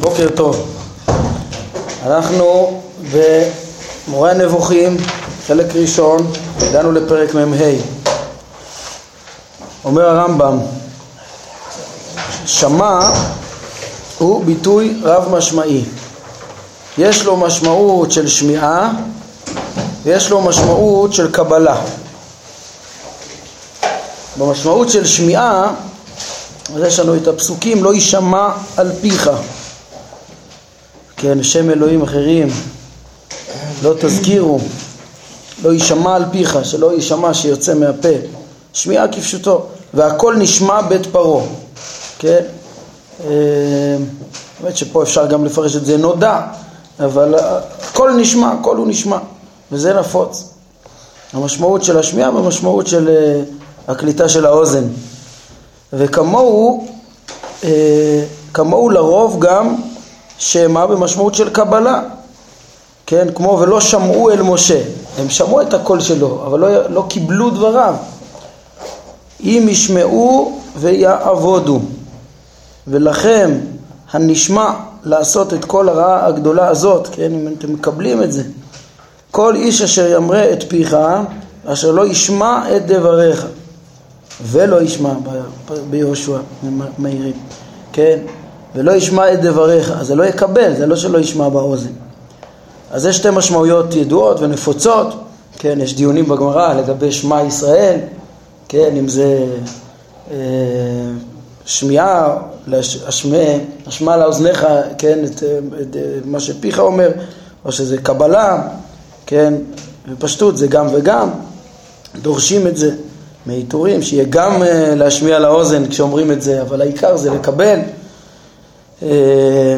בוקר טוב. אנחנו במורה הנבוכים, חלק ראשון, הגענו לפרק מ"ה. אומר הרמב"ם, שמע הוא ביטוי רב משמעי. יש לו משמעות של שמיעה ויש לו משמעות של קבלה. במשמעות של שמיעה, אז יש לנו את הפסוקים לא יישמע על פיך כן, שם אלוהים אחרים לא תזכירו, לא יישמע על פיך, שלא יישמע שיוצא מהפה, שמיעה כפשוטו, והכל נשמע בית פרעה, כן? באמת שפה אפשר גם לפרש את זה נודע, אבל הכל נשמע, הכל הוא נשמע, וזה נפוץ. המשמעות של השמיעה והמשמעות של הקליטה של האוזן. וכמוהו, כמוהו לרוב גם שמע במשמעות של קבלה, כן, כמו ולא שמעו אל משה, הם שמעו את הקול שלו, אבל לא, לא קיבלו דבריו. אם ישמעו ויעבודו, ולכם הנשמע לעשות את כל הרעה הגדולה הזאת, כן, אם אתם מקבלים את זה, כל איש אשר ימרה את פיך, אשר לא ישמע את דבריך, ולא ישמע ביהושע, מאירים, כן, ולא ישמע את דבריך, אז זה לא יקבל, זה לא שלא ישמע באוזן. אז יש שתי משמעויות ידועות ונפוצות, כן, יש דיונים בגמרא לגבי שמע ישראל, כן, אם זה אה, שמיעה, השמע, לאוזניך, כן, את, את, את מה שפיך אומר, או שזה קבלה, כן, בפשטות זה גם וגם, דורשים את זה מעיטורים, שיהיה גם אה, להשמיע לאוזן כשאומרים את זה, אבל העיקר זה לקבל. אה,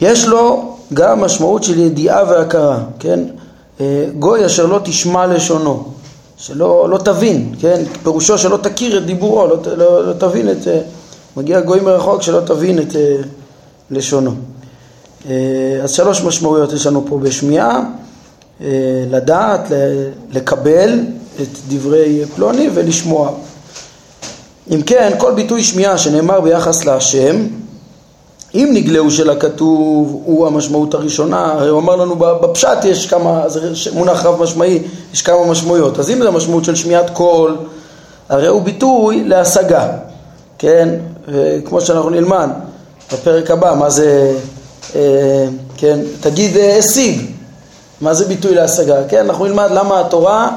יש לו גם משמעות של ידיעה והכרה, כן? אה, גוי אשר לא תשמע לשונו, שלא לא תבין, כן? פירושו שלא תכיר את דיבורו, לא, לא, לא תבין את... מגיע גוי מרחוק שלא תבין את לשונו. אז שלוש משמעויות יש לנו פה בשמיעה, לדעת, לקבל את דברי פלוני ולשמוע. אם כן, כל ביטוי שמיעה שנאמר ביחס להשם אם נגלהו של הכתוב הוא המשמעות הראשונה, הרי הוא אמר לנו בפשט יש כמה, זה מונח רב משמעי, יש כמה משמעויות, אז אם זה המשמעות של שמיעת קול, הרי הוא ביטוי להשגה, כן, כמו שאנחנו נלמד בפרק הבא, מה זה, אה, כן, תגיד אה, השיג, מה זה ביטוי להשגה, כן, אנחנו נלמד למה התורה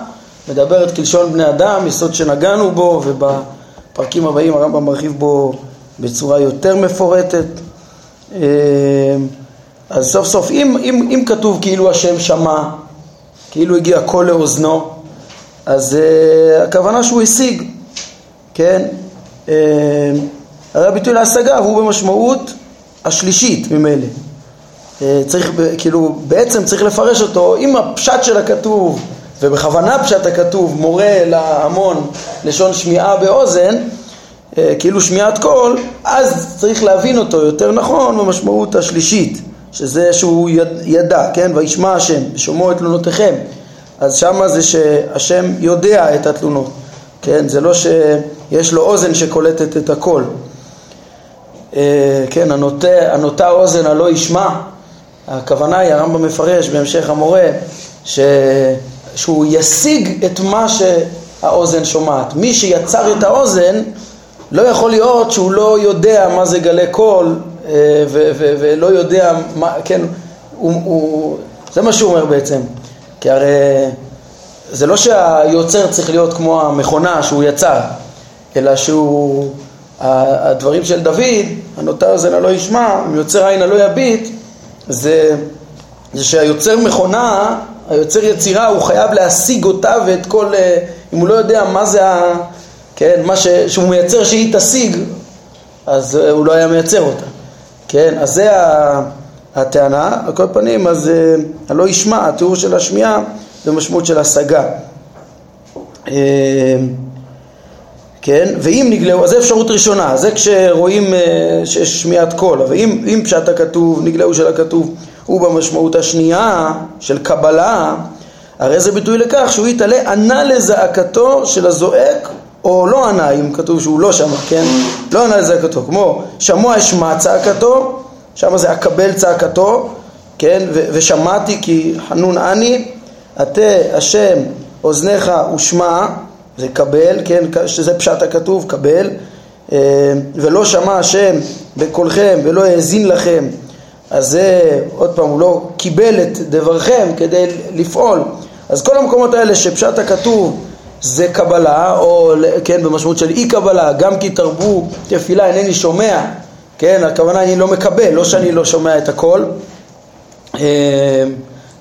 מדברת כלשון בני אדם, יסוד שנגענו בו, ובפרקים הבאים הרמב"ם מרחיב בו בצורה יותר מפורטת. אה, אז סוף סוף, אם, אם, אם כתוב כאילו השם שמע, כאילו הגיע קול לאוזנו, אז uh, הכוונה שהוא השיג, כן? Uh, הרי הביטוי להשגה הוא במשמעות השלישית ממילא. Uh, צריך, כאילו, בעצם צריך לפרש אותו, אם הפשט של הכתוב, ובכוונה פשט הכתוב מורה להמון לשון שמיעה באוזן, אה, כאילו שמיעת קול, אז צריך להבין אותו יותר נכון במשמעות השלישית, שזה שהוא ידע, כן? וישמע השם, ושומעו את תלונותיכם. אז שמה זה שהשם יודע את התלונות, כן? זה לא שיש לו אוזן שקולטת את הקול. אה, כן, הנוטה, הנוטה אוזן הלא ישמע, הכוונה היא, הרמב"ם מפרש בהמשך המורה, ש... שהוא ישיג את מה שהאוזן שומעת. מי שיצר את האוזן לא יכול להיות שהוא לא יודע מה זה גלי קול אה, ולא יודע מה, כן, הוא, הוא, זה מה שהוא אומר בעצם, כי הרי זה לא שהיוצר צריך להיות כמו המכונה שהוא יצר, אלא שהוא, הדברים של דוד, הנותר אוזן הלא ישמע, אם יוצר עין הלא יביט, זה, זה שהיוצר מכונה, היוצר יצירה, הוא חייב להשיג אותה ואת כל, אה, אם הוא לא יודע מה זה ה... כן, מה ש, שהוא מייצר שהיא תשיג, אז אה, הוא לא היה מייצר אותה, כן, אז זה הטענה, על כל פנים, אז אה, הלא ישמע, התיאור של השמיעה זה משמעות של השגה. כן, ואם נגלהו, אז זה אפשרות ראשונה, זה כשרואים שיש שמיעת קול, אבל אם, אם פשט הכתוב, נגלהו של הכתוב, הוא במשמעות השנייה של קבלה, הרי זה ביטוי לכך שהוא יתעלה ענה לזעקתו של הזועק או לא ענה, אם כתוב שהוא לא שמע, כן? לא ענה לזה כתוב, כמו שמוע אשמע צעקתו, שם זה אקבל צעקתו, כן? ו- ושמעתי כי חנון אני, עתה השם אוזניך ושמע, זה קבל, כן? שזה פשט הכתוב, קבל, אה, ולא שמע השם בקולכם ולא האזין לכם, אז זה, עוד פעם, הוא לא קיבל את דברכם כדי לפעול. אז כל המקומות האלה שפשט הכתוב זה קבלה, או כן, במשמעות של אי קבלה, גם כי תרבו תפילה אינני שומע, כן, הכוונה אני לא מקבל, לא שאני לא שומע את הכל, אה,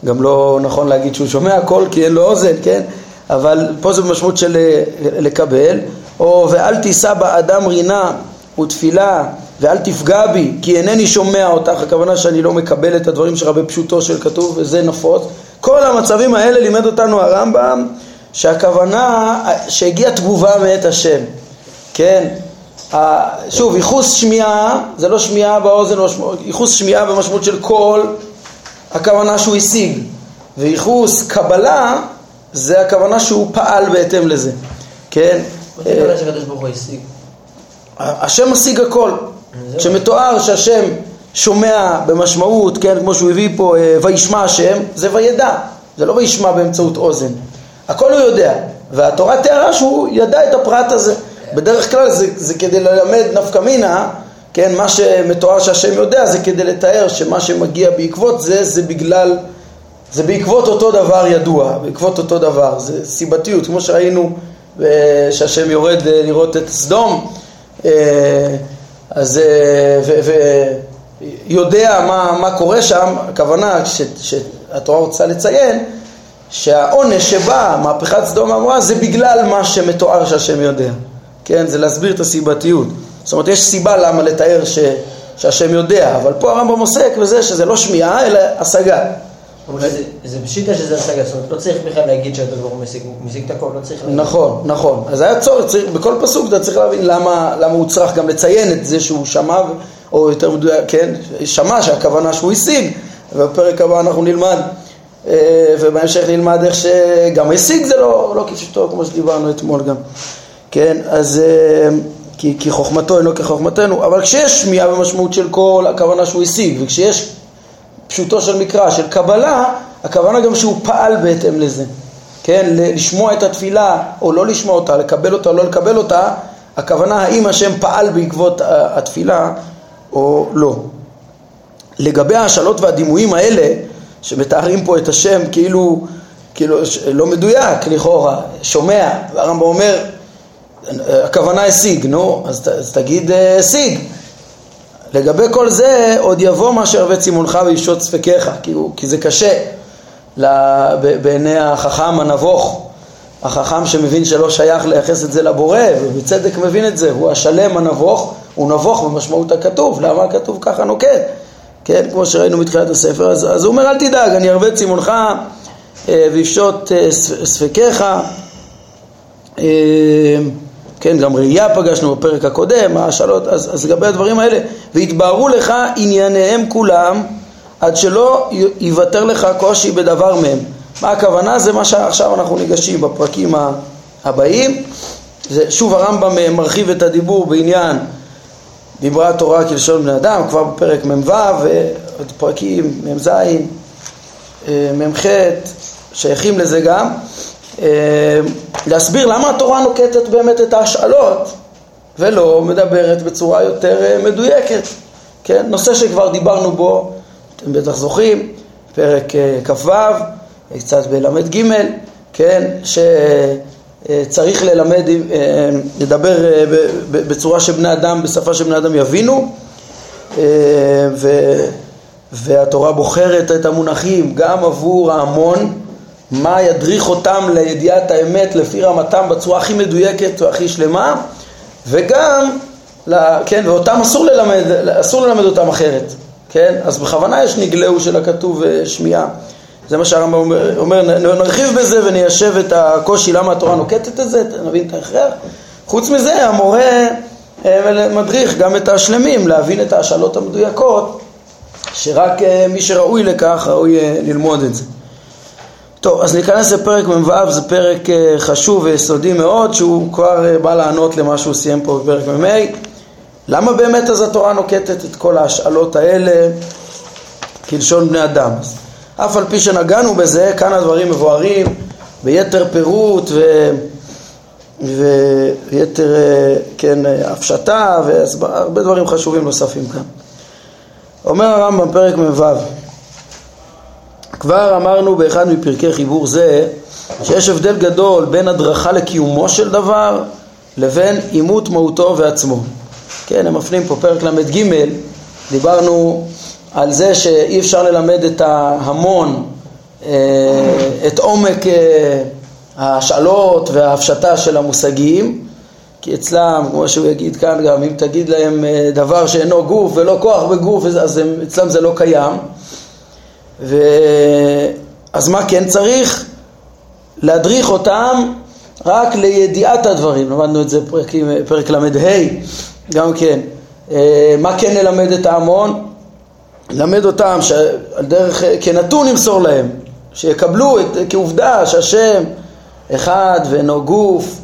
גם לא נכון להגיד שהוא שומע הכל כי אין לו אוזן, כן, אבל פה זה במשמעות של אה, לקבל, או ואל תישא באדם רינה ותפילה ואל תפגע בי כי אינני שומע אותך, הכוונה שאני לא מקבל את הדברים שלך בפשוטו של כתוב וזה נפוץ. כל המצבים האלה לימד אותנו הרמב"ם שהכוונה שהגיעה תגובה מאת השם, כן? שוב, ייחוס שמיעה זה לא שמיעה באוזן, ייחוס שמיעה במשמעות של קול, הכוונה שהוא השיג, וייחוס קבלה זה הכוונה שהוא פעל בהתאם לזה, כן? מה זה הכוונה שהקדוש ברוך הוא השיג? השם משיג הכל. כשמתואר שהשם שומע במשמעות, כן, כמו שהוא הביא פה, אה, וישמע השם, זה וידע, זה לא וישמע באמצעות אוזן. הכל הוא יודע, והתורה תיארה שהוא ידע את הפרט הזה. בדרך כלל זה, זה כדי ללמד נפקא מינה, כן, מה שמתואר שהשם יודע זה כדי לתאר שמה שמגיע בעקבות זה, זה בגלל, זה בעקבות אותו דבר ידוע, בעקבות אותו דבר, זה סיבתיות, כמו שראינו אה, שהשם יורד אה, לראות את סדום, אז ויודע מה, מה קורה שם, הכוונה ש, שהתורה רוצה לציין שהעונש שבא, מהפכת סדום ועמורה, זה בגלל מה שמתואר שהשם יודע. כן, זה להסביר את הסיבתיות. זאת אומרת, יש סיבה למה לתאר ש, שהשם יודע, אבל פה הרמב"ם עוסק בזה שזה לא שמיעה, אלא השגה. זה פשיטה שזה השגה, זאת אומרת, לא צריך בכלל להגיד שהדבר ברוך הוא משיג את הכל, לא צריך להגיד. נכון, נכון. אז היה צורך, בכל פסוק אתה צריך להבין למה הוא צריך גם לציין את זה שהוא שמע, או יותר מדויק, כן, שמע שהכוונה שהוא השיג, ובפרק הבא אנחנו נלמד אה, ובהמשך נלמד איך שגם השיג זה לא, לא כפשוטו כמו שדיברנו אתמול גם, כן, אז אה, כי, כי חוכמתו אינו כחוכמתנו, אבל כשיש שמיעה במשמעות של קול, הכוונה שהוא השיג, וכשיש פשוטו של מקרא, של קבלה, הכוונה גם שהוא פעל בהתאם לזה, כן, לשמוע את התפילה או לא לשמוע אותה, לקבל אותה או לא לקבל אותה, הכוונה האם השם פעל בעקבות התפילה או לא. לגבי ההשאלות והדימויים האלה, שמתארים פה את השם כאילו, כאילו לא מדויק לכאורה, שומע, והרמב"ם אומר, הכוונה השיג, נו, אז, אז תגיד אה, השיג. לגבי כל זה, עוד יבוא מה שהרבה צימונך וישות ספקיך, כי, כי זה קשה בעיני החכם הנבוך, החכם שמבין שלא שייך לייחס את זה לבורא, ובצדק מבין את זה, הוא השלם הנבוך, הוא נבוך במשמעות הכתוב, למה הכתוב ככה נוקט? כן, כמו שראינו מתחילת הספר, אז, אז הוא אומר אל תדאג, אני ארבה צימונך אה, ויפשוט אה, ספקיך, אה, כן, גם ראייה פגשנו בפרק הקודם, השאלות, אז, אז לגבי הדברים האלה, והתבהרו לך ענייניהם כולם עד שלא יוותר לך קושי בדבר מהם. מה הכוונה? זה מה שעכשיו אנחנו ניגשים בפרקים הבאים. זה, שוב הרמב"ם מרחיב את הדיבור בעניין דיברה התורה כלשון בני אדם, כבר בפרק מ"ו, ועוד פרקים מ"ז, אה, מ"ח, שייכים לזה גם, אה, להסביר למה התורה נוקטת באמת את ההשאלות ולא מדברת בצורה יותר אה, מדויקת, כן? נושא שכבר דיברנו בו, אתם בטח זוכרים, פרק כ"ו, קצת בל"ג, כן? ש... צריך ללמד, אה, לדבר אה, בצורה שבני אדם, בשפה שבני אדם יבינו אה, והתורה בוחרת את המונחים גם עבור ההמון מה ידריך אותם לידיעת האמת לפי רמתם בצורה הכי מדויקת והכי שלמה וגם, כן, ואותם אסור ללמד, אסור ללמד אותם אחרת, כן, אז בכוונה יש נגלהו של הכתוב שמיעה זה מה שהרמב"ם אומר, אומר, נרחיב בזה וניישב את הקושי למה התורה נוקטת את זה, נבין את ההכרח. חוץ מזה, המורה אה, מדריך גם את השלמים להבין את ההשאלות המדויקות, שרק אה, מי שראוי לכך ראוי אה, ללמוד את זה. טוב, אז ניכנס לפרק מ"ו, זה פרק אה, חשוב ויסודי מאוד, שהוא כבר אה, בא לענות למה שהוא סיים פה בפרק מ"ה. למה באמת אז התורה נוקטת את כל ההשאלות האלה כלשון בני אדם? אף על פי שנגענו בזה, כאן הדברים מבוארים ביתר פירוט ו... ויתר, אה, כן, הפשטה והרבה דברים חשובים נוספים כאן. אומר הרמב"ם פרק מ"ו כבר אמרנו באחד מפרקי חיבור זה שיש הבדל גדול בין הדרכה לקיומו של דבר לבין אימות מהותו ועצמו. כן, הם מפנים פה פרק ל"ג, דיברנו על זה שאי אפשר ללמד את ההמון, אה, את עומק אה, ההשאלות וההפשטה של המושגים, כי אצלם, כמו שהוא יגיד כאן גם, אם תגיד להם אה, דבר שאינו גוף ולא כוח בגוף, אז אצלם זה לא קיים. ו... אז מה כן צריך? להדריך אותם רק לידיעת הדברים, למדנו את זה פרק, פרק ל"ה, גם כן. אה, מה כן נלמד את ההמון? ללמד אותם שעל דרך, כנתון נמסור להם, שיקבלו את, כעובדה שהשם אחד ואינו גוף,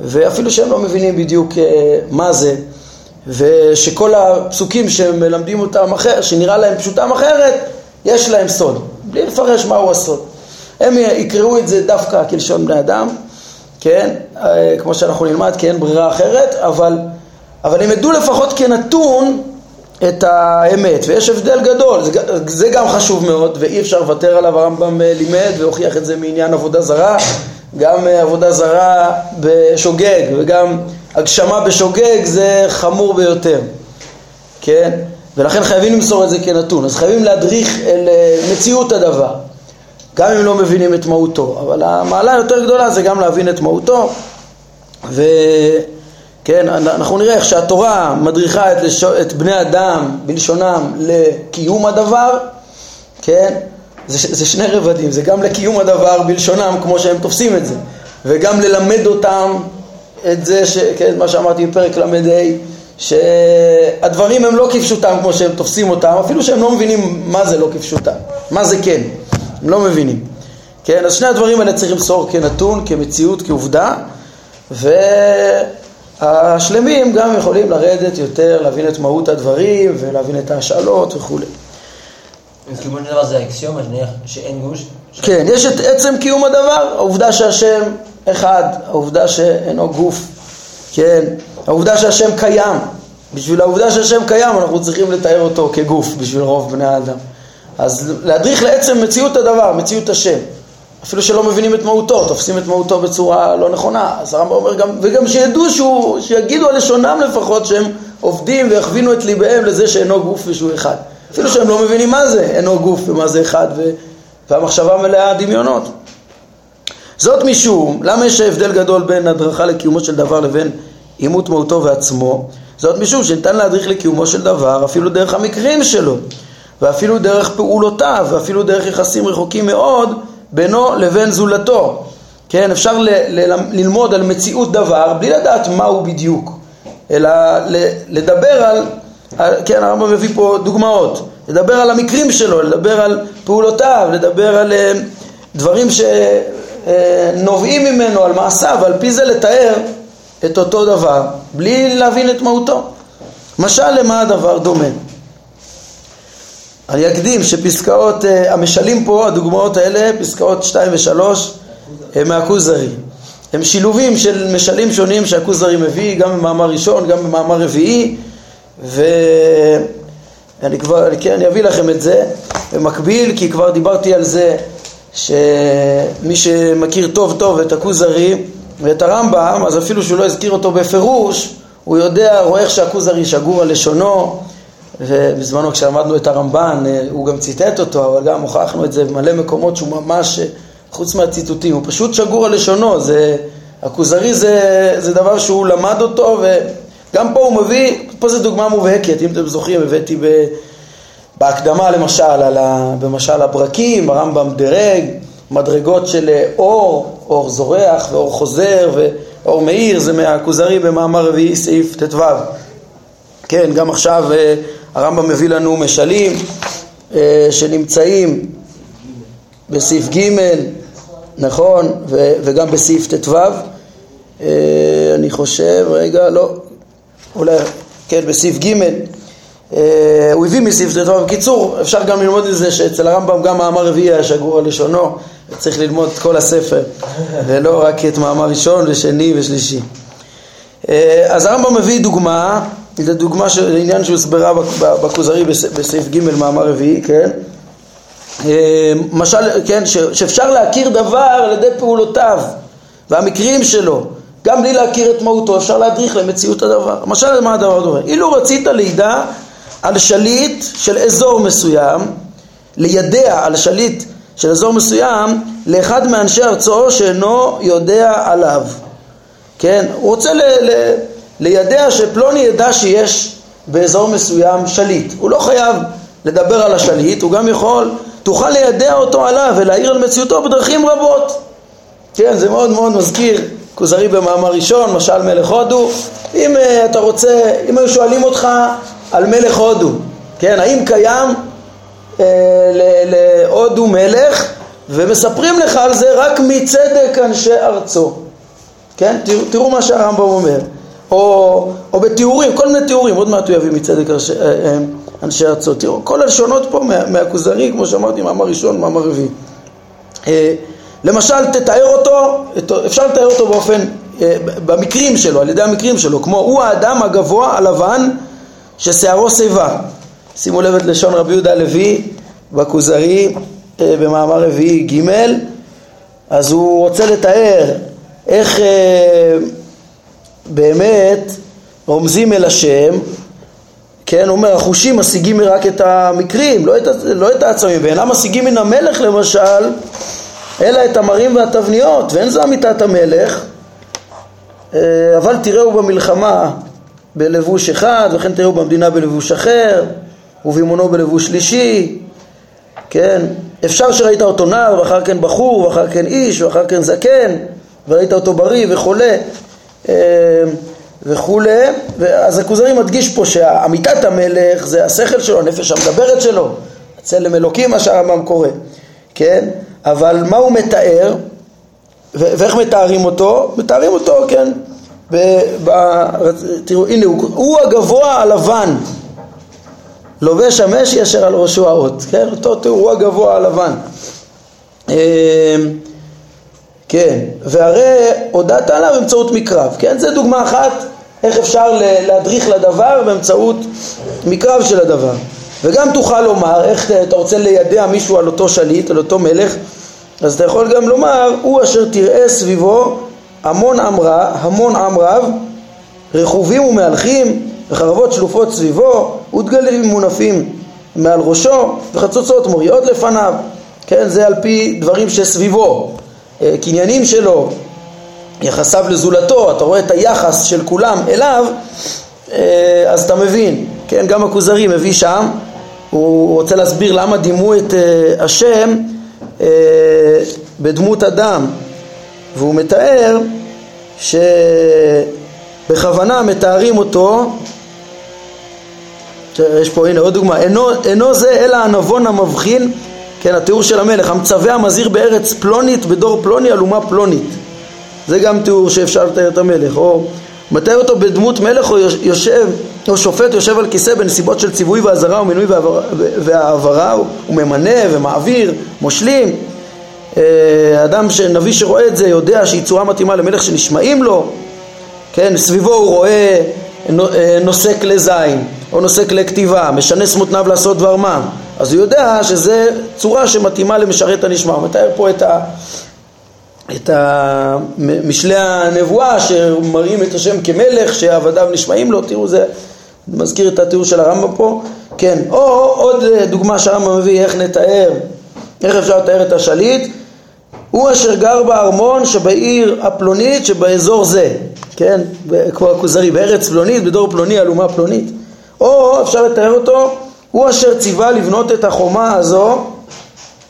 ואפילו שהם לא מבינים בדיוק אה, מה זה, ושכל הפסוקים שמלמדים אותם אחר, שנראה להם פשוטם אחרת, יש להם סוד, בלי לפרש מהו הסוד. הם יקראו את זה דווקא כלשון בני אדם, כן, אה, כמו שאנחנו נלמד, כי אין ברירה אחרת, אבל, אבל הם ידעו לפחות כנתון את האמת, ויש הבדל גדול, זה, זה גם חשוב מאוד, ואי אפשר לוותר עליו, הרמב"ם אה, לימד והוכיח את זה מעניין עבודה זרה, גם אה, עבודה זרה בשוגג וגם הגשמה בשוגג זה חמור ביותר, כן? ולכן חייבים למסור את זה כנתון, אז חייבים להדריך אל אה, מציאות הדבר, גם אם לא מבינים את מהותו, אבל המעלה היותר גדולה זה גם להבין את מהותו, וכן, אנחנו נראה איך שהתורה מדריכה את, לש... את בני אדם בלשונם לקיום הדבר, כן, זה, זה שני רבדים, זה גם לקיום הדבר בלשונם כמו שהם תופסים את זה, וגם ללמד אותם את זה, ש... כן, מה שאמרתי בפרק ל"ה שהדברים הם לא כפשוטם כמו שהם תופסים אותם, אפילו שהם לא מבינים מה זה לא כפשוטם, מה זה כן, הם לא מבינים. כן, אז שני הדברים האלה צריכים למסור כנתון, כמציאות, כעובדה, והשלמים גם יכולים לרדת יותר, להבין את מהות הדברים ולהבין את ההשאלות וכולי. קיום הדבר זה האקסיומה, נניח שאין גוש? כן, יש את עצם קיום הדבר, העובדה שהשם אחד, העובדה שאינו גוף, כן, העובדה שהשם קיים, בשביל העובדה שהשם קיים אנחנו צריכים לתאר אותו כגוף בשביל רוב בני האדם. אז להדריך לעצם מציאות הדבר, מציאות השם. אפילו שלא מבינים את מהותו, תופסים את מהותו בצורה לא נכונה. אז הרמב"ם אומר גם, וגם שידעו שהוא, שיגידו על לשונם לפחות שהם עובדים ויכווינו את ליבם לזה שאינו גוף ושהוא אחד. אפילו שהם לא מבינים מה זה אינו גוף ומה זה אחד ו... והמחשבה מלאה דמיונות. זאת משום, למה יש הבדל גדול בין הדרכה לקיומו של דבר לבין אימות מהותו ועצמו, זאת משום שניתן להדריך לקיומו של דבר אפילו דרך המקרים שלו ואפילו דרך פעולותיו ואפילו דרך יחסים רחוקים מאוד בינו לבין זולתו. כן, אפשר ל- ל- ללמוד על מציאות דבר בלי לדעת מהו בדיוק אלא ל- לדבר על, על כן, הרמב"ם מביא פה דוגמאות. לדבר על המקרים שלו, לדבר על פעולותיו, לדבר על uh, דברים שנובעים ממנו, על מעשיו, ועל פי זה לתאר את אותו דבר, בלי להבין את מהותו. משל למה הדבר דומה? אני אקדים שפסקאות, uh, המשלים פה, הדוגמאות האלה, פסקאות 2 ו-3, הם מהכוזרי. הם שילובים של משלים שונים שהכוזרי מביא, גם במאמר ראשון, גם במאמר רביעי, ואני כבר, כן, אני אביא לכם את זה במקביל, כי כבר דיברתי על זה שמי שמכיר טוב טוב את הכוזרי, ואת הרמב"ם, אז אפילו שהוא לא הזכיר אותו בפירוש, הוא יודע, רואה איך שהכוזרי שגור על לשונו, ובזמנו כשלמדנו את הרמב"ן, אה, הוא גם ציטט אותו, אבל גם הוכחנו את זה במלא מקומות שהוא ממש, אה, חוץ מהציטוטים, הוא פשוט שגור על לשונו, זה, הכוזרי זה, זה דבר שהוא למד אותו, וגם פה הוא מביא, פה זו דוגמה מובהקת, אם אתם זוכרים, הבאתי ב... בהקדמה למשל, ה, במשל הברקים, הרמב"ם דירג, מדרגות של אה, אור, אור זורח ואור חוזר ואור מאיר, זה מהכוזרי במאמר רביעי סעיף ט"ו. כן, גם עכשיו אה, הרמב"ם מביא לנו משלים אה, שנמצאים בסעיף ג' נכון, וגם בסעיף ט"ו, אה, אני חושב, רגע, לא, אולי, כן, בסעיף ג', הוא הביא מסעיף ט"ו, בקיצור, אפשר גם ללמוד את זה שאצל הרמב"ם גם מאמר רביעי היה שגור על לשונו, צריך ללמוד את כל הספר, ולא רק את מאמר ראשון ושני ושלישי. אה, אז הרמב"ם מביא דוגמה, זו דוגמה של עניין שהוסברה בכוזרי בסעיף ג' מאמר רביעי, כן? אה, משל, כן, שאפשר להכיר דבר על ידי פעולותיו והמקרים שלו, גם בלי להכיר את מהותו, אפשר להדריך למציאות הדבר. למשל, מה הדבר דומה? אילו רצית לידע על שליט של אזור מסוים, לידע על שליט של אזור מסוים לאחד מאנשי ארצו שאינו יודע עליו. כן, הוא רוצה ל, ל, לידע שפלוני ידע שיש באזור מסוים שליט. הוא לא חייב לדבר על השליט, הוא גם יכול, תוכל לידע אותו עליו ולהעיר על מציאותו בדרכים רבות. כן, זה מאוד מאוד מזכיר כוזרי במאמר ראשון, משל מלך הודו. אם uh, אתה רוצה, אם היו שואלים אותך על מלך הודו, כן, האם קיים להודו מלך, ומספרים לך על זה רק מצדק אנשי ארצו. כן? תראו, תראו מה שהרמב"ם אומר. או, או בתיאורים, כל מיני תיאורים, עוד מעט הוא יביא מצדק אנשי, אה, אה, אנשי ארצות. תראו, כל הלשונות פה מה, מהכוזרי, כמו שאמרתי, מאמר ראשון, מאמר רביעי. אה, למשל, תתאר אותו, אפשר לתאר אותו באופן, במקרים שלו, על ידי המקרים שלו, כמו הוא האדם הגבוה הלבן ששערו שיבה. שימו לב את לשון רבי יהודה הלוי בכוזרי במאמר רביעי ג', אז הוא רוצה לתאר איך אה, באמת רומזים אל השם, כן, הוא אומר, החושים משיגים רק את המקרים, לא את, לא את העצמים, ואינם משיגים מן המלך למשל, אלא את המרים והתבניות, ואין זו אמיתת המלך, אה, אבל תראו במלחמה בלבוש אחד, וכן תראו במדינה בלבוש אחר, ובימונו בלבוש שלישי, כן, אפשר שראית אותו נער, ואחר כן בחור, ואחר כן איש, ואחר כן זקן, וראית אותו בריא וחולה וכולי, אז הכוזרי מדגיש פה שאמיתת המלך זה השכל שלו, הנפש המדברת שלו, צלם אלוקים מה שהרמב"ם קורא, כן? אבל מה הוא מתאר ואיך מתארים אותו? מתארים אותו, כן, ב, ב, תראו, הנה הוא, הוא הגבוה הלבן לובש המשי אשר על ראשו האות, כן? אותו תיאור, הוא הגבוה הלבן אה, כן, והרי הודעת עליו באמצעות מקרב, כן? זה דוגמה אחת איך אפשר להדריך לדבר באמצעות מקרב של הדבר. וגם תוכל לומר, איך אתה רוצה לידע מישהו על אותו שליט, על אותו מלך, אז אתה יכול גם לומר, הוא אשר תראה סביבו המון עם רב, רכובים ומהלכים, וחרבות שלופות סביבו, ודגלים מונפים מעל ראשו, וחצוצות מוריעות לפניו, כן, זה על פי דברים שסביבו. אה, קניינים שלו, יחסיו לזולתו, אתה רואה את היחס של כולם אליו, אה, אז אתה מבין, כן, גם הכוזרי מביא שם, הוא רוצה להסביר למה דימו את אה, השם בדמות אדם, והוא מתאר שבכוונה מתארים אותו יש פה הנה עוד דוגמה, אינו, אינו זה אלא הנבון המבחין כן, התיאור של המלך, המצווה המזהיר בארץ פלונית בדור פלוני על אומה פלונית. זה גם תיאור שאפשר לתאר את המלך. או מתאר אותו בדמות מלך או יושב, או שופט יושב על כיסא בנסיבות של ציווי ואזהרה ומינוי והעברה, הוא ממנה ומעביר, מושלים. אה, אדם, נביא שרואה את זה יודע שהיא צורה מתאימה למלך שנשמעים לו, כן, סביבו הוא רואה אה, נושא כלי זין או נושא כלי כתיבה, משנה שמותניו לעשות דבר מה. אז הוא יודע שזה צורה שמתאימה למשרת הנשמע. הוא מתאר פה את, ה, את ה, משלי הנבואה שמראים את השם כמלך, שעבדיו נשמעים לו, תראו זה מזכיר את התיאור של הרמב"ם פה, כן, או עוד דוגמה שהרמב"ם מביא איך נתאר, איך אפשר לתאר את השליט, הוא אשר גר בארמון שבעיר הפלונית שבאזור זה, כן, כמו הכוזרי, בארץ פלונית, בדור פלוני, אלומה פלונית, או אפשר לתאר אותו הוא אשר ציווה לבנות את החומה הזו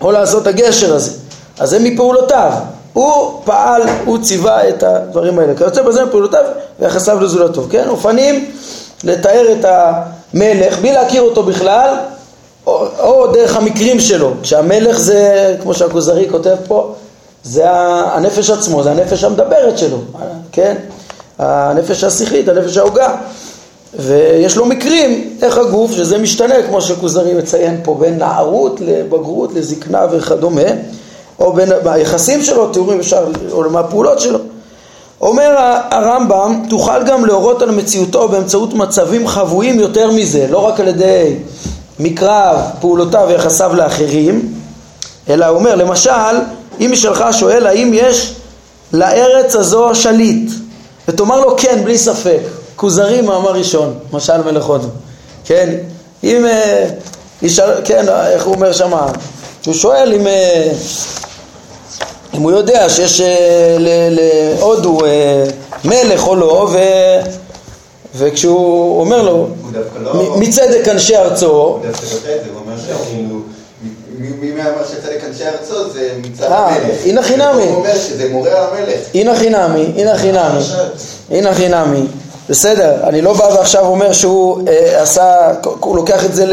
או לעשות הגשר הזה. אז זה מפעולותיו. הוא פעל, הוא ציווה את הדברים האלה. כיוצא בזה מפעולותיו ויחסיו לזולתו. כן? אופנים לתאר את המלך בלי להכיר אותו בכלל או, או דרך המקרים שלו. כשהמלך זה, כמו שהכוזרי כותב פה, זה הנפש עצמו, זה הנפש המדברת שלו, כן? הנפש השכלית, הנפש ההוגה. ויש לו מקרים איך הגוף, שזה משתנה, כמו שכוזרי מציין פה, בין נערות לבגרות, לזקנה וכדומה, או בין היחסים שלו, תיאורים אפשר, או מהפעולות שלו. אומר הרמב"ם, תוכל גם להורות על מציאותו באמצעות מצבים חבויים יותר מזה, לא רק על ידי מקרא פעולותיו ויחסיו לאחרים, אלא הוא אומר, למשל, אם משלך שואל האם יש לארץ הזו שליט, ותאמר לו כן, בלי ספק, כוזרי מאמר ראשון, משל מלך הודו, כן, אם, אה, ישאל, כן, איך הוא אומר שמה, הוא שואל אם, אה, אם הוא יודע שיש אה, להודו מלך או לא, ו... וכשהוא אומר לו, לא- מצדק אנשי ארצו, הוא דווקא את זה, הוא אומר שכאילו מי אמר שצדק אנשי ארצו זה מצד המלך. הנה חינמי. הוא אומר שזה מורה המלך. הנה חינמי, הנה חינמי. הנה חינמי. בסדר, אני לא בא ועכשיו אומר שהוא אה, עשה, הוא לוקח את זה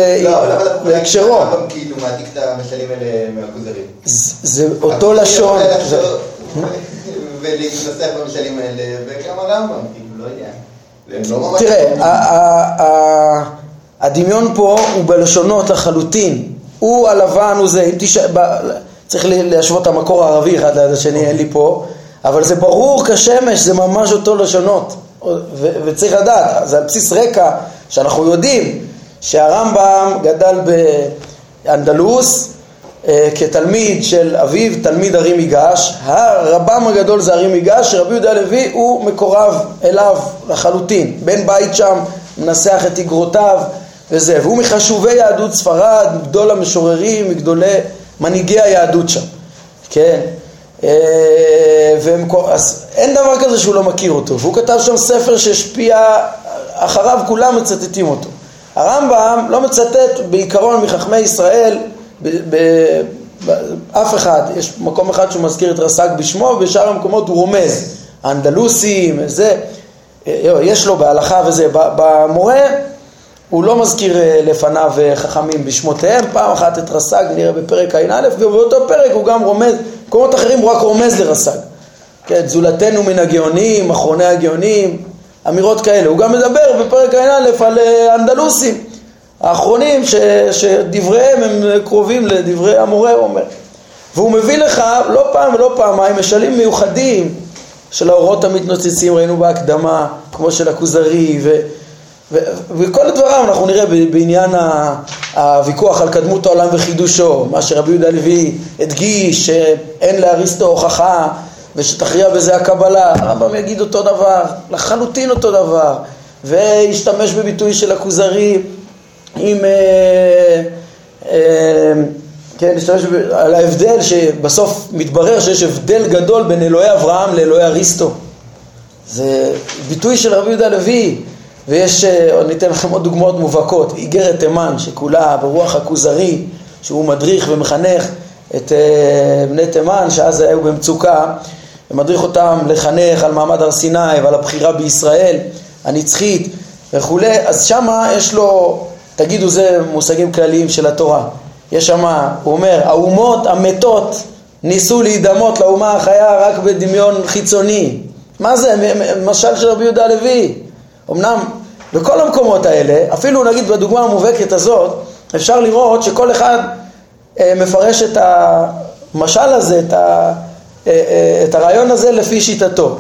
להקשרו. לא, אבל כאילו מעתיק את המשלים האלה מהכוזרים. זה אותו לשון. ולהתנסח במשלים האלה, וגם הרמב"ם, כאילו, לא יודע. לא תראה, הדמיון פה הוא בלשונות לחלוטין. הוא הלבן, הוא זה, אם תשע... צריך להשוות את המקור הערבי אחד ליד השני, אין לי פה, אבל זה ברור כשמש, זה ממש אותו לשונות. וצריך לדעת, זה על בסיס רקע שאנחנו יודעים שהרמב"ם גדל באנדלוס אה, כתלמיד של אביו, תלמיד הרי מיגש, הרבם הגדול זה הרי מיגש, שרבי יהודה הלוי הוא מקורב אליו לחלוטין, בן בית שם, מנסח את איגרותיו וזה, והוא מחשובי יהדות ספרד, גדול המשוררים, מגדולי מנהיגי היהדות שם, כן? אה, והם, אז אין דבר כזה שהוא לא מכיר אותו, והוא כתב שם ספר שהשפיע, אחריו כולם מצטטים אותו. הרמב"ם לא מצטט בעיקרון מחכמי ישראל ב, ב, ב, אף אחד, יש מקום אחד שהוא מזכיר את רס"ג בשמו, ובשאר המקומות הוא רומז, האנדלוסים, זה, אה, יש לו בהלכה וזה, במורה הוא לא מזכיר אה, לפניו חכמים בשמותיהם, פעם אחת את רס"ג נראה בפרק ע"א, ובאותו פרק הוא גם רומז במקומות אחרים הוא רק רומז לרס"ג. כן, זולתנו מן הגאונים, אחרוני הגאונים, אמירות כאלה. הוא גם מדבר בפרק ע"א על אה, אנדלוסים, האחרונים ש, שדבריהם הם קרובים לדברי המורה, אומר. והוא מביא לך לא פעם ולא פעמיים משלים מיוחדים של האורות המתנוצצים, ראינו בהקדמה, כמו של הכוזרי, ו... וכל הדבריו אנחנו נראה בעניין הוויכוח על קדמות העולם וחידושו, מה שרבי יהודה לוי הדגיש שאין לאריסטו הוכחה ושתכריע בזה הקבלה, הרמב"ם יגיד אותו דבר, לחלוטין אותו דבר, וישתמש בביטוי של הכוזרי עם, אה, אה, כן, להשתמש על ההבדל שבסוף מתברר שיש הבדל גדול בין אלוהי אברהם לאלוהי אריסטו. זה ביטוי של רבי יהודה לוי, ויש, אה, ניתן לכם עוד דוגמאות מובהקות, איגרת תימן שכולה ברוח הכוזרי, שהוא מדריך ומחנך את אה, בני תימן שאז היו במצוקה, ומדריך אותם לחנך על מעמד הר סיני ועל הבחירה בישראל הנצחית וכולי, אז שמה יש לו, תגידו זה מושגים כלליים של התורה, יש שמה, הוא אומר, האומות המתות ניסו להידמות לאומה החיה רק בדמיון חיצוני, מה זה, משל של רבי יהודה הלוי אמנם בכל המקומות האלה, אפילו נגיד בדוגמה המובהקת הזאת, אפשר לראות שכל אחד אה, מפרש את המשל הזה, את, ה, אה, אה, את הרעיון הזה לפי שיטתו.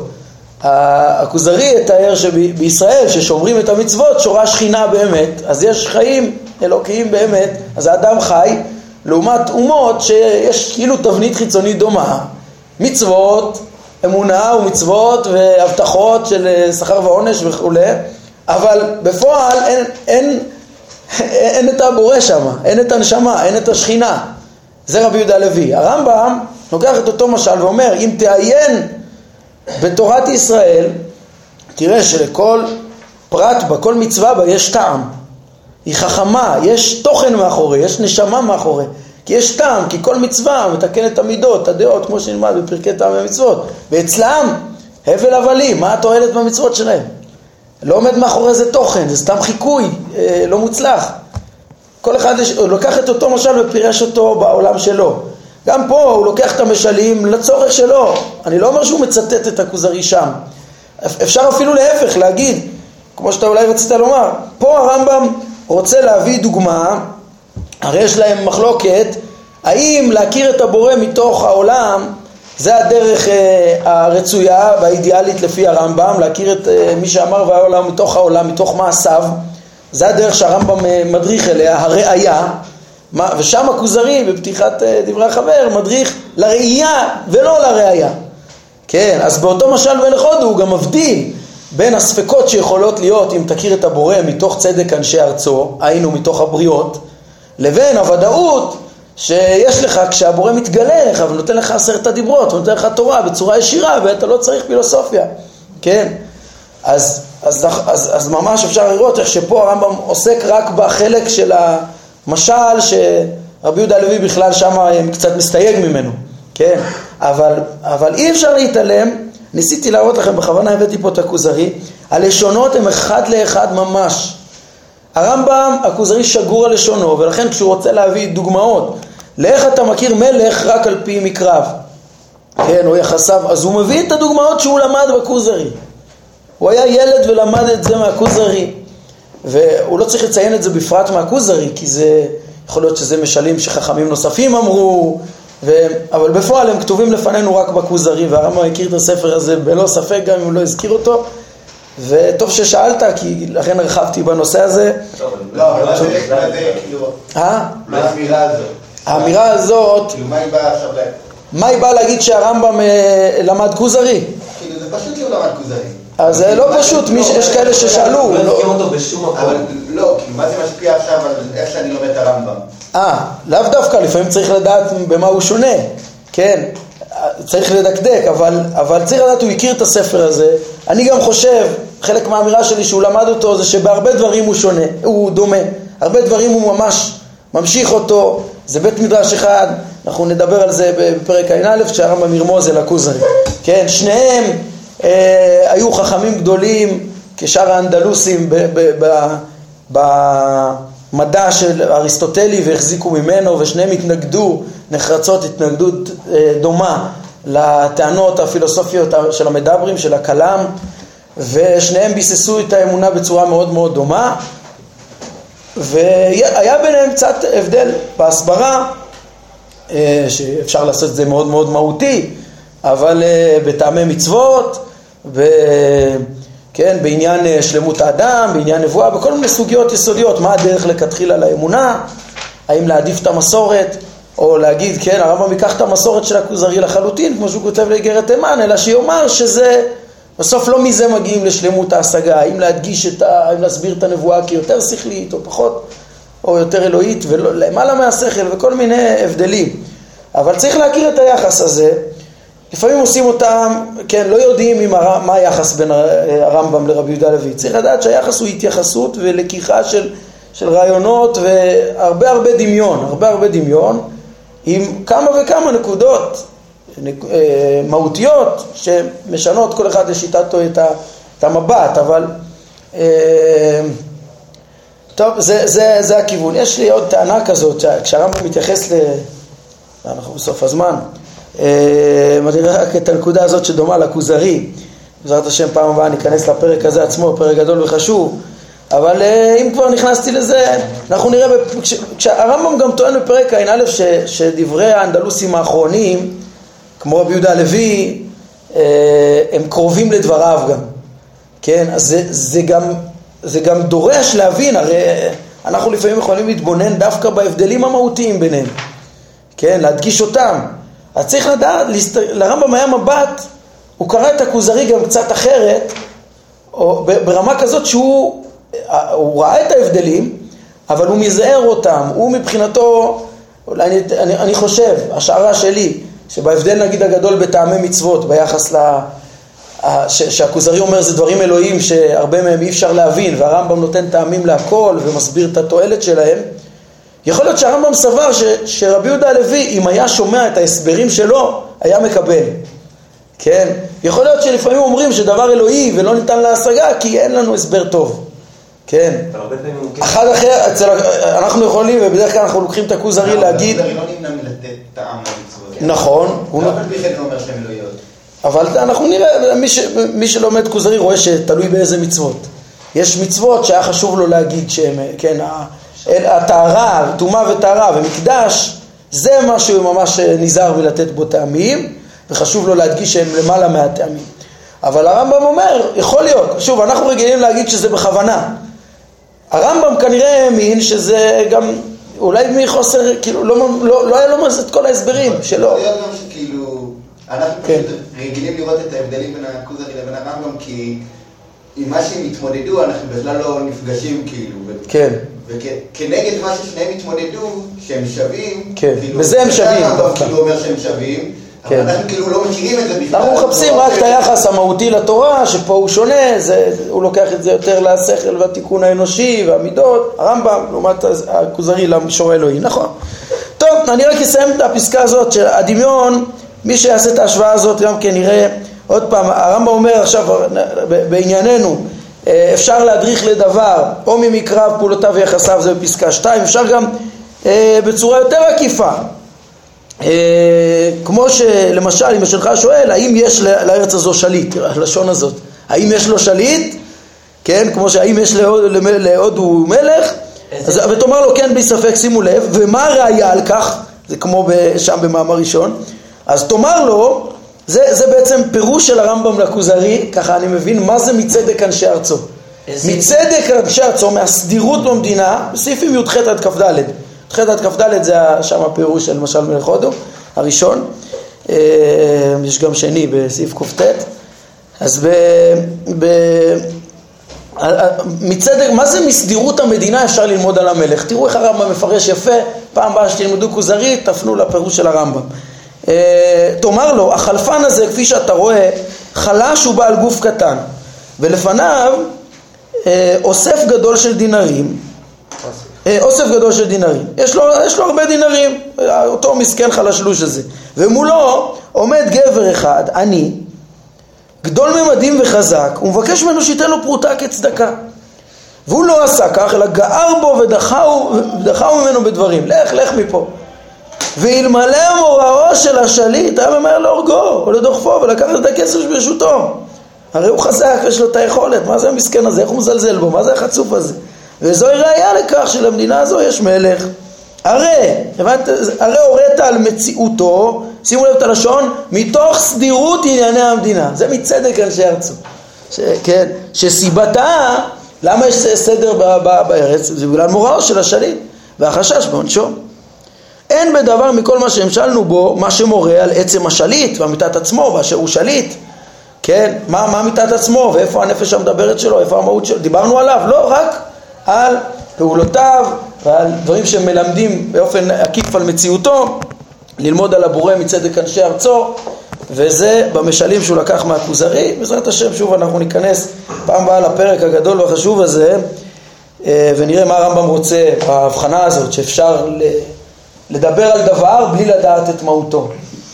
הכוזרי יתאר שבישראל, ששומרים את המצוות, שורה שכינה באמת, אז יש חיים אלוקיים באמת, אז האדם חי, לעומת אומות שיש כאילו תבנית חיצונית דומה, מצוות, אמונה ומצוות והבטחות של אה, שכר ועונש וכולי, אבל בפועל אין, אין, אין את הבורא שם, אין את הנשמה, אין את השכינה. זה רבי יהודה לוי. הרמב"ם לוקח את אותו משל ואומר, אם תעיין בתורת ישראל, תראה שלכל פרט בה, כל מצווה בה, יש טעם. היא חכמה, יש תוכן מאחורי, יש נשמה מאחורי. כי יש טעם, כי כל מצווה מתקנת את המידות, הדעות, כמו שנלמד בפרקי טעם המצוות. ואצלם, הבל הבלים, מה התועלת במצוות שלהם? לא עומד מאחורי זה תוכן, זה סתם חיקוי אה, לא מוצלח. כל אחד יש, הוא לוקח את אותו משל ופירש אותו בעולם שלו. גם פה הוא לוקח את המשלים לצורך שלו. אני לא אומר שהוא מצטט את הכוזרי שם. אפשר אפילו להפך, להגיד, כמו שאתה אולי רצית לומר, פה הרמב"ם רוצה להביא דוגמה, הרי יש להם מחלוקת, האם להכיר את הבורא מתוך העולם זה הדרך אה, הרצויה והאידיאלית לפי הרמב"ם, להכיר את אה, מי שאמר והעולם מתוך העולם, מתוך מעשיו, זה הדרך שהרמב"ם אה, מדריך אליה, הראייה, ושם הכוזרי בפתיחת דברי החבר מדריך לראייה ולא לראייה. כן, אז באותו משל מלך הודו הוא גם מבדיל בין הספקות שיכולות להיות אם תכיר את הבורא מתוך צדק אנשי ארצו, היינו מתוך הבריות, לבין הוודאות שיש לך כשהבורא מתגלה לך ונותן לך עשרת הדיברות, ונותן לך תורה בצורה ישירה ואתה לא צריך פילוסופיה, כן? אז, אז, אז, אז ממש אפשר לראות איך שפה הרמב"ם עוסק רק בחלק של המשל שרבי יהודה הלוי בכלל שם קצת מסתייג ממנו, כן? אבל, אבל אי אפשר להתעלם, ניסיתי להראות לכם, בכוונה הבאתי פה את הכוזרי, הלשונות הם אחד לאחד ממש. הרמב"ם, הכוזרי שגור על לשונו, ולכן כשהוא רוצה להביא דוגמאות לאיך אתה מכיר מלך רק על פי מקרב, כן, או יחסיו, אז הוא מביא את הדוגמאות שהוא למד בכוזרי. הוא היה ילד ולמד את זה מהכוזרי, והוא לא צריך לציין את זה בפרט מהכוזרי, כי זה, יכול להיות שזה משלים שחכמים נוספים אמרו, ו... אבל בפועל הם כתובים לפנינו רק בכוזרי, והרמב"ם הכיר את הספר הזה בלא ספק גם אם הוא לא הזכיר אותו, וטוב ששאלת, כי לכן הרחבתי בנושא הזה. לא, אבל מה זה כאילו... אה? מה האמירה הזאת? האמירה הזאת... כאילו, מה היא באה עכשיו... מה היא באה להגיד שהרמב"ם אה, למד כוזרי? כאילו, זה פשוט שהוא למד כוזרי. אז זה לא פשוט, יש כאלה ששאלו. לא לא, כאילו, מה זה משפיע עכשיו על איך שאני לומד את הרמב"ם? אה, לאו דווקא, לפעמים צריך לדעת במה הוא שונה, כן? צריך לדקדק, אבל, אבל צריך לדעת, הוא הכיר את הספר הזה. אני גם חושב, חלק מהאמירה שלי שהוא למד אותו זה שבהרבה דברים הוא שונה, הוא דומה. הרבה דברים הוא ממש ממשיך אותו, זה בית מדרש אחד, אנחנו נדבר על זה בפרק ע"א, כשהרמב"ם ירמוז אל הכוזרי. כן, שניהם אה, היו חכמים גדולים כשאר האנדלוסים במדע של אריסטוטלי והחזיקו ממנו, ושניהם התנגדו נחרצות התנגדות אה, דומה לטענות הפילוסופיות של המדברים, של הכלם, ושניהם ביססו את האמונה בצורה מאוד מאוד דומה. והיה ביניהם קצת הבדל בהסברה, אה, שאפשר לעשות את זה מאוד מאוד מהותי, אבל אה, בטעמי מצוות, ב... כן, בעניין שלמות האדם, בעניין נבואה, בכל מיני סוגיות יסודיות, מה הדרך לכתחילה לאמונה, האם להעדיף את המסורת, או להגיד, כן, הרמב"ם ייקח את המסורת של הכוזרי לחלוטין, כמו שהוא כותב לאיגרת תימן, אלא שיאמר שזה בסוף לא מזה מגיעים לשלמות ההשגה, האם להדגיש את ה... האם להסביר את הנבואה כיותר שכלית או פחות, או יותר אלוהית, ולמעלה מהשכל וכל מיני הבדלים. אבל צריך להכיר את היחס הזה. לפעמים עושים אותם, כן, לא יודעים הר... מה היחס בין הרמב"ם לרבי יהודה לוי. צריך לדעת שהיחס הוא התייחסות ולקיחה של, של רעיונות והרבה הרבה דמיון, הרבה הרבה דמיון, עם כמה וכמה נקודות אה, מהותיות שמשנות כל אחד לשיטתו את המבט, אבל אה, טוב, זה, זה, זה הכיוון. יש לי עוד טענה כזאת, כשהרמב"ם מתייחס ל... אנחנו בסוף הזמן. אני רואה רק את הנקודה הזאת שדומה לכוזרי. בעזרת השם פעם הבאה ניכנס לפרק הזה עצמו, פרק גדול וחשוב. אבל אם כבר נכנסתי לזה, אנחנו נראה, כשהרמב"ם גם טוען בפרק ע"א שדברי האנדלוסים האחרונים כמו רבי יהודה הלוי, אה, הם קרובים לדבריו גם, כן? אז זה, זה, גם, זה גם דורש להבין, הרי אנחנו לפעמים יכולים להתבונן דווקא בהבדלים המהותיים ביניהם, כן? להדגיש אותם. אז צריך לדעת, לרמב"ם היה מבט, הוא קרא את הכוזרי גם קצת אחרת, או ברמה כזאת שהוא הוא ראה את ההבדלים, אבל הוא מזהר אותם, הוא מבחינתו, אולי אני, אני, אני חושב, השערה שלי, שבהבדל נגיד הגדול בטעמי מצוות ביחס ל... שהכוזרי אומר זה דברים אלוהים שהרבה מהם אי אפשר להבין והרמב"ם נותן טעמים להכל ומסביר את התועלת שלהם יכול להיות שהרמב"ם סבר ש, שרבי יהודה הלוי אם היה שומע את ההסברים שלו היה מקבל. כן? יכול להיות שלפעמים אומרים שדבר אלוהי ולא ניתן להשגה כי אין לנו הסבר טוב כן? אחד אחר, אצל, אנחנו יכולים ובדרך כלל אנחנו לוקחים את הכוזרי להגיד הכוזרי לא נמנע מלתת טעם למצוות נכון, הוא לא פי כן אלוהיות. אבל אנחנו נראה, מי, ש, מי שלומד כוזרי רואה שתלוי באיזה מצוות. יש מצוות שהיה חשוב לו להגיד שהם, כן, הטהרה, טומאה וטהרה ומקדש, זה מה שהוא ממש נזהר מלתת בו טעמים, וחשוב לו להדגיש שהם למעלה מהטעמים. אבל הרמב"ם אומר, יכול להיות, שוב, אנחנו רגילים להגיד שזה בכוונה. הרמב"ם כנראה האמין שזה גם, אולי מחוסר, כאילו, לא, לא, לא היה לו את כל ההסברים שלו. יכול להיות גם שכאילו, אנחנו כן. פשוט רגילים לראות את ההבדלים בין הכוזרי לבין הרמב"ם, כי עם מה שהם התמודדו, אנחנו בכלל לא נפגשים כאילו. כן. וכנגד מה ששניהם התמודדו, שהם שווים, כן, כאילו, בזה הם וזה שווים, הרמב"ם. כאילו אומר שהם שווים, כן. אבל אנחנו כאילו לא מכירים את זה בכלל. אנחנו מחפשים רק את היחס המהותי לתורה, שפה הוא שונה, זה, הוא לוקח את זה יותר לשכל והתיקון האנושי והמידות, הרמב"ם לעומת הכוזרי למישור האלוהי, נכון. טוב, אני רק אסיים את הפסקה הזאת, שהדמיון, מי שיעשה את ההשוואה הזאת גם כן יראה, עוד פעם, הרמב"ם אומר עכשיו בענייננו, אה, אפשר להדריך לדבר, או ממקרב פעולותיו ויחסיו, זה בפסקה 2, אפשר גם אה, בצורה יותר עקיפה, כמו שלמשל, אם השלך שואל, האם יש לארץ הזו שליט, הלשון הזאת, האם יש לו שליט, כן, כמו שהאם יש להודו מלך, אז, ותאמר לו כן בלי ספק, שימו לב, ומה הראיה על כך, זה כמו שם במאמר ראשון, אז תאמר לו, זה, זה בעצם פירוש של הרמב"ם לכוזרי, ככה אני מבין מה זה מצדק אנשי ארצו. מצדק אנשי ארצו, מהסדירות במדינה, בסעיפים י"ח עד כ"ד. י"ח עד כ"ד זה שם הפירוש של למשל מלך הודו, הראשון. אה, יש גם שני בסעיף קט. אז ב... ב... מצדק, מה זה מסדירות המדינה אפשר ללמוד על המלך? תראו איך הרמב"ם מפרש יפה, פעם הבאה שתלמדו כוזרי, תפנו לפירוש של הרמב"ם. אה, תאמר לו, החלפן הזה, כפי שאתה רואה, חלש ובעל גוף קטן, ולפניו אה, אוסף גדול של דינרים, אוסף גדול של דינרים, יש לו, יש לו הרבה דינרים, אה, אותו מסכן חלשלוש הזה, ומולו עומד גבר אחד, עני, גדול ממדים וחזק, הוא מבקש ממנו שייתן לו פרוטה כצדקה. והוא לא עשה כך, אלא גער בו ודחהו, ודחהו ממנו בדברים. לך, לך מפה. ואלמלא מוראו של השליט, היה ממהר להורגו, או לדוחפו, ולקחת את הכסף שברשותו. הרי הוא חזק, יש לו את היכולת, מה זה המסכן הזה, איך הוא מזלזל בו, מה זה החצוף הזה? וזוהי ראייה לכך שלמדינה הזו יש מלך. הרי, הבנת, הרי הורית על מציאותו, שימו לב את הלשון, מתוך סדירות ענייני המדינה. זה מצדק אנשי ארצו. ש, כן, שסיבתה, למה יש סדר ב, ב, בארץ? זה בגלל מוראו של השליט והחשש בעונשו. אין בדבר מכל מה שהמשלנו בו, מה שמורה על עצם השליט ואמיתת עצמו באשר הוא שליט. כן, מה, מה אמיתת עצמו ואיפה הנפש המדברת שלו, איפה המהות שלו, דיברנו עליו, לא רק על פעולותיו ועל דברים שמלמדים באופן עקיף על מציאותו, ללמוד על הבורא מצדק אנשי ארצו, וזה במשלים שהוא לקח מהכוזרי, בעזרת השם שוב אנחנו ניכנס פעם הבאה לפרק הגדול והחשוב הזה, אה, ונראה מה הרמב"ם רוצה בהבחנה הזאת, שאפשר. לדבר על דבר בלי לדעת את מהותו.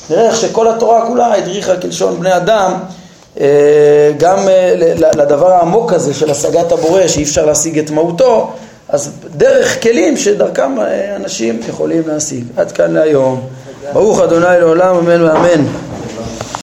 נראה איך שכל התורה כולה הדריכה כלשון בני אדם גם אה, לדבר העמוק הזה של השגת הבורא שאי אפשר להשיג את מהותו, אז דרך כלים שדרכם אה, אנשים יכולים להשיג. עד כאן להיום. ברוך אדוני לעולם אמן ואמן.